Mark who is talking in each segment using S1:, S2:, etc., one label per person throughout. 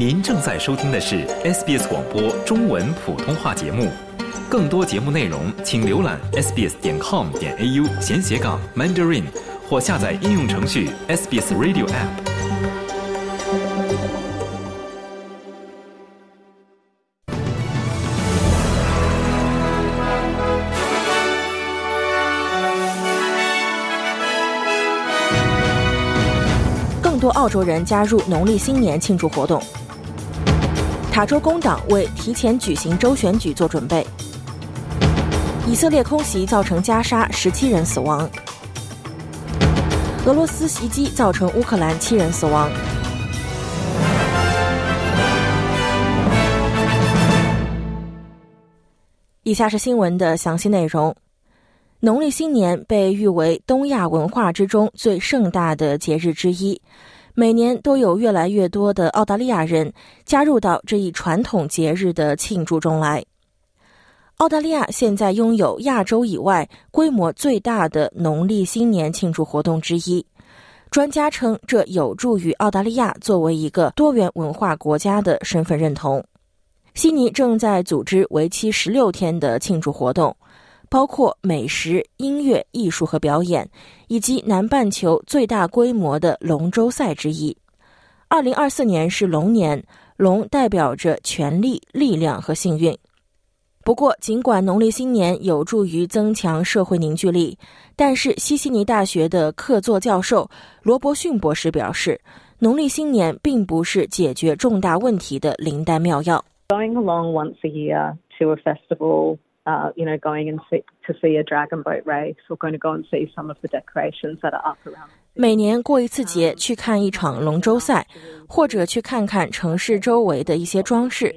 S1: 您正在收听的是 SBS 广播中文普通话节目。更多节目内容，请浏览 sbs 点 com 点 au 闲斜杠 mandarin，或下载应用程序 SBS Radio App。
S2: 更多澳洲人加入农历新年庆祝活动。塔州工党为提前举行州选举做准备。以色列空袭造成加沙十七人死亡。俄罗斯袭击造成乌克兰七人死亡。以下是新闻的详细内容。农历新年被誉为东亚文化之中最盛大的节日之一，每年都有越来越多的澳大利亚人加入到这一传统节日的庆祝中来。澳大利亚现在拥有亚洲以外规模最大的农历新年庆祝活动之一。专家称，这有助于澳大利亚作为一个多元文化国家的身份认同。悉尼正在组织为期十六天的庆祝活动，包括美食、音乐、艺术和表演，以及南半球最大规模的龙舟赛之一。二零二四年是龙年，龙代表着权力、力量和幸运。不过，尽管农历新年有助于增强社会凝聚力，但是西悉尼大学的客座教授罗伯逊博士表示，农历新年并不是解决重大问题的灵丹妙药。
S3: Going along once a year to a festival, uh, you know, going and see, to see a dragon boat race, or going to go and see some of the decorations that are up around.
S2: 每年过一次节，去看一场龙舟赛，或者去看看城市周围的一些装饰。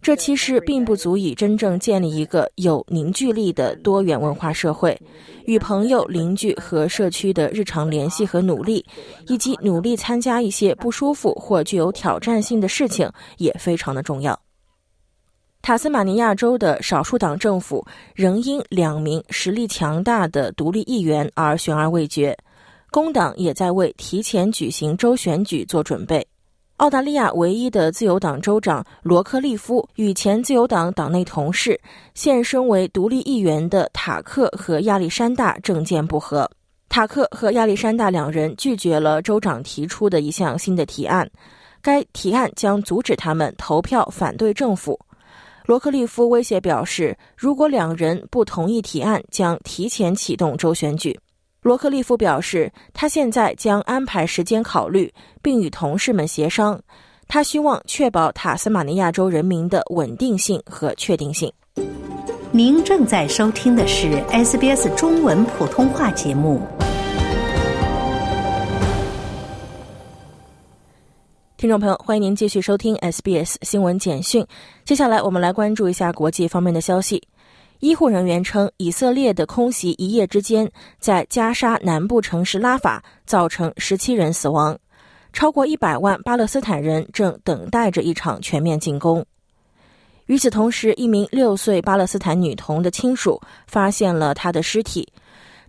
S2: 这其实并不足以真正建立一个有凝聚力的多元文化社会。与朋友、邻居和社区的日常联系和努力，以及努力参加一些不舒服或具有挑战性的事情，也非常的重要。塔斯马尼亚州的少数党政府仍因两名实力强大的独立议员而悬而未决，工党也在为提前举行州选举做准备。澳大利亚唯一的自由党州长罗克利夫与前自由党党内同事、现身为独立议员的塔克和亚历山大政见不合。塔克和亚历山大两人拒绝了州长提出的一项新的提案，该提案将阻止他们投票反对政府。罗克利夫威胁表示，如果两人不同意提案，将提前启动州选举。罗克利夫表示，他现在将安排时间考虑，并与同事们协商。他希望确保塔斯马尼亚州人民的稳定性和确定性。
S4: 您正在收听的是 SBS 中文普通话节目。
S2: 听众朋友，欢迎您继续收听 SBS 新闻简讯。接下来，我们来关注一下国际方面的消息。医护人员称，以色列的空袭一夜之间在加沙南部城市拉法造成十七人死亡，超过一百万巴勒斯坦人正等待着一场全面进攻。与此同时，一名六岁巴勒斯坦女童的亲属发现了她的尸体。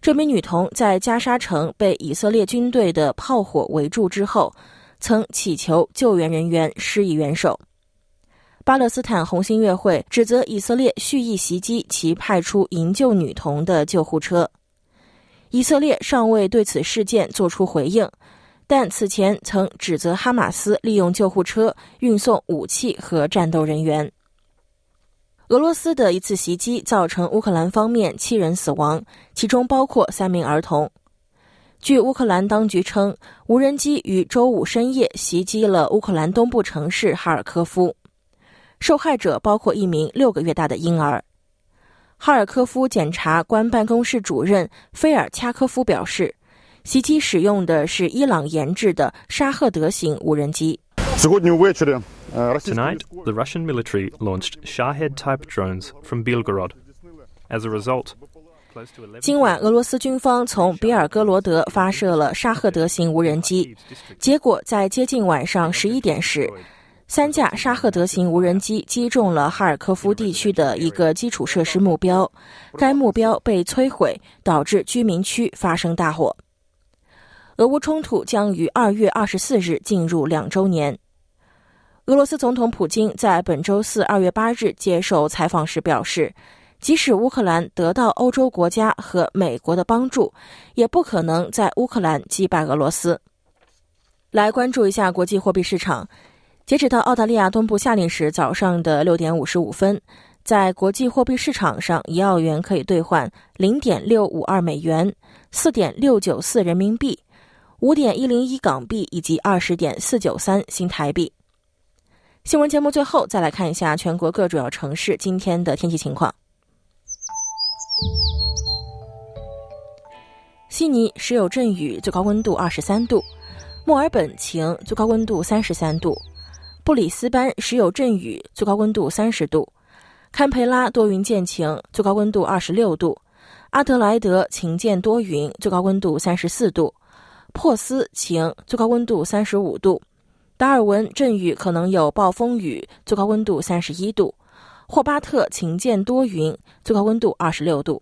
S2: 这名女童在加沙城被以色列军队的炮火围住之后，曾祈求救援人员施以援手。巴勒斯坦红新月会指责以色列蓄意袭击其派出营救女童的救护车。以色列尚未对此事件作出回应，但此前曾指责哈马斯利用救护车运送武器和战斗人员。俄罗斯的一次袭击造成乌克兰方面七人死亡，其中包括三名儿童。据乌克兰当局称，无人机于周五深夜袭击了乌克兰东部城市哈尔科夫。受害者包括一名六个月大的婴儿。哈尔科夫检察官办公室主任菲尔恰科夫表示，袭击使用的是伊朗研制的沙赫德型无人机。
S5: Tonight, the Russian military launched Shahed-type drones from Belgorod. As a result,
S2: 今晚，俄罗斯军方从比尔哥罗德发射了沙赫德型无人机，结果在接近晚上十一点时。三架沙赫德型无人机击中了哈尔科夫地区的一个基础设施目标，该目标被摧毁，导致居民区发生大火。俄乌冲突将于二月二十四日进入两周年。俄罗斯总统普京在本周四二月八日接受采访时表示，即使乌克兰得到欧洲国家和美国的帮助，也不可能在乌克兰击败俄罗斯。来关注一下国际货币市场，截止到澳大利亚东部夏令时早上的六点五十五分，在国际货币市场上，一澳元可以兑换零点六五二美元、四点六九四人民币、五点一零一港币以及二十点四九三新台币。新闻节目最后再来看一下全国各主要城市今天的天气情况。悉尼时有阵雨，最高温度二十三度；墨尔本晴，最高温度三十三度；布里斯班时有阵雨，最高温度三十度；堪培拉多云见晴，最高温度二十六度；阿德莱德晴见多云，最高温度三十四度；珀斯晴，最高温度三十五度。达尔文阵雨可能有暴风雨，最高温度三十一度；霍巴特晴间多云，最高温度二十六度。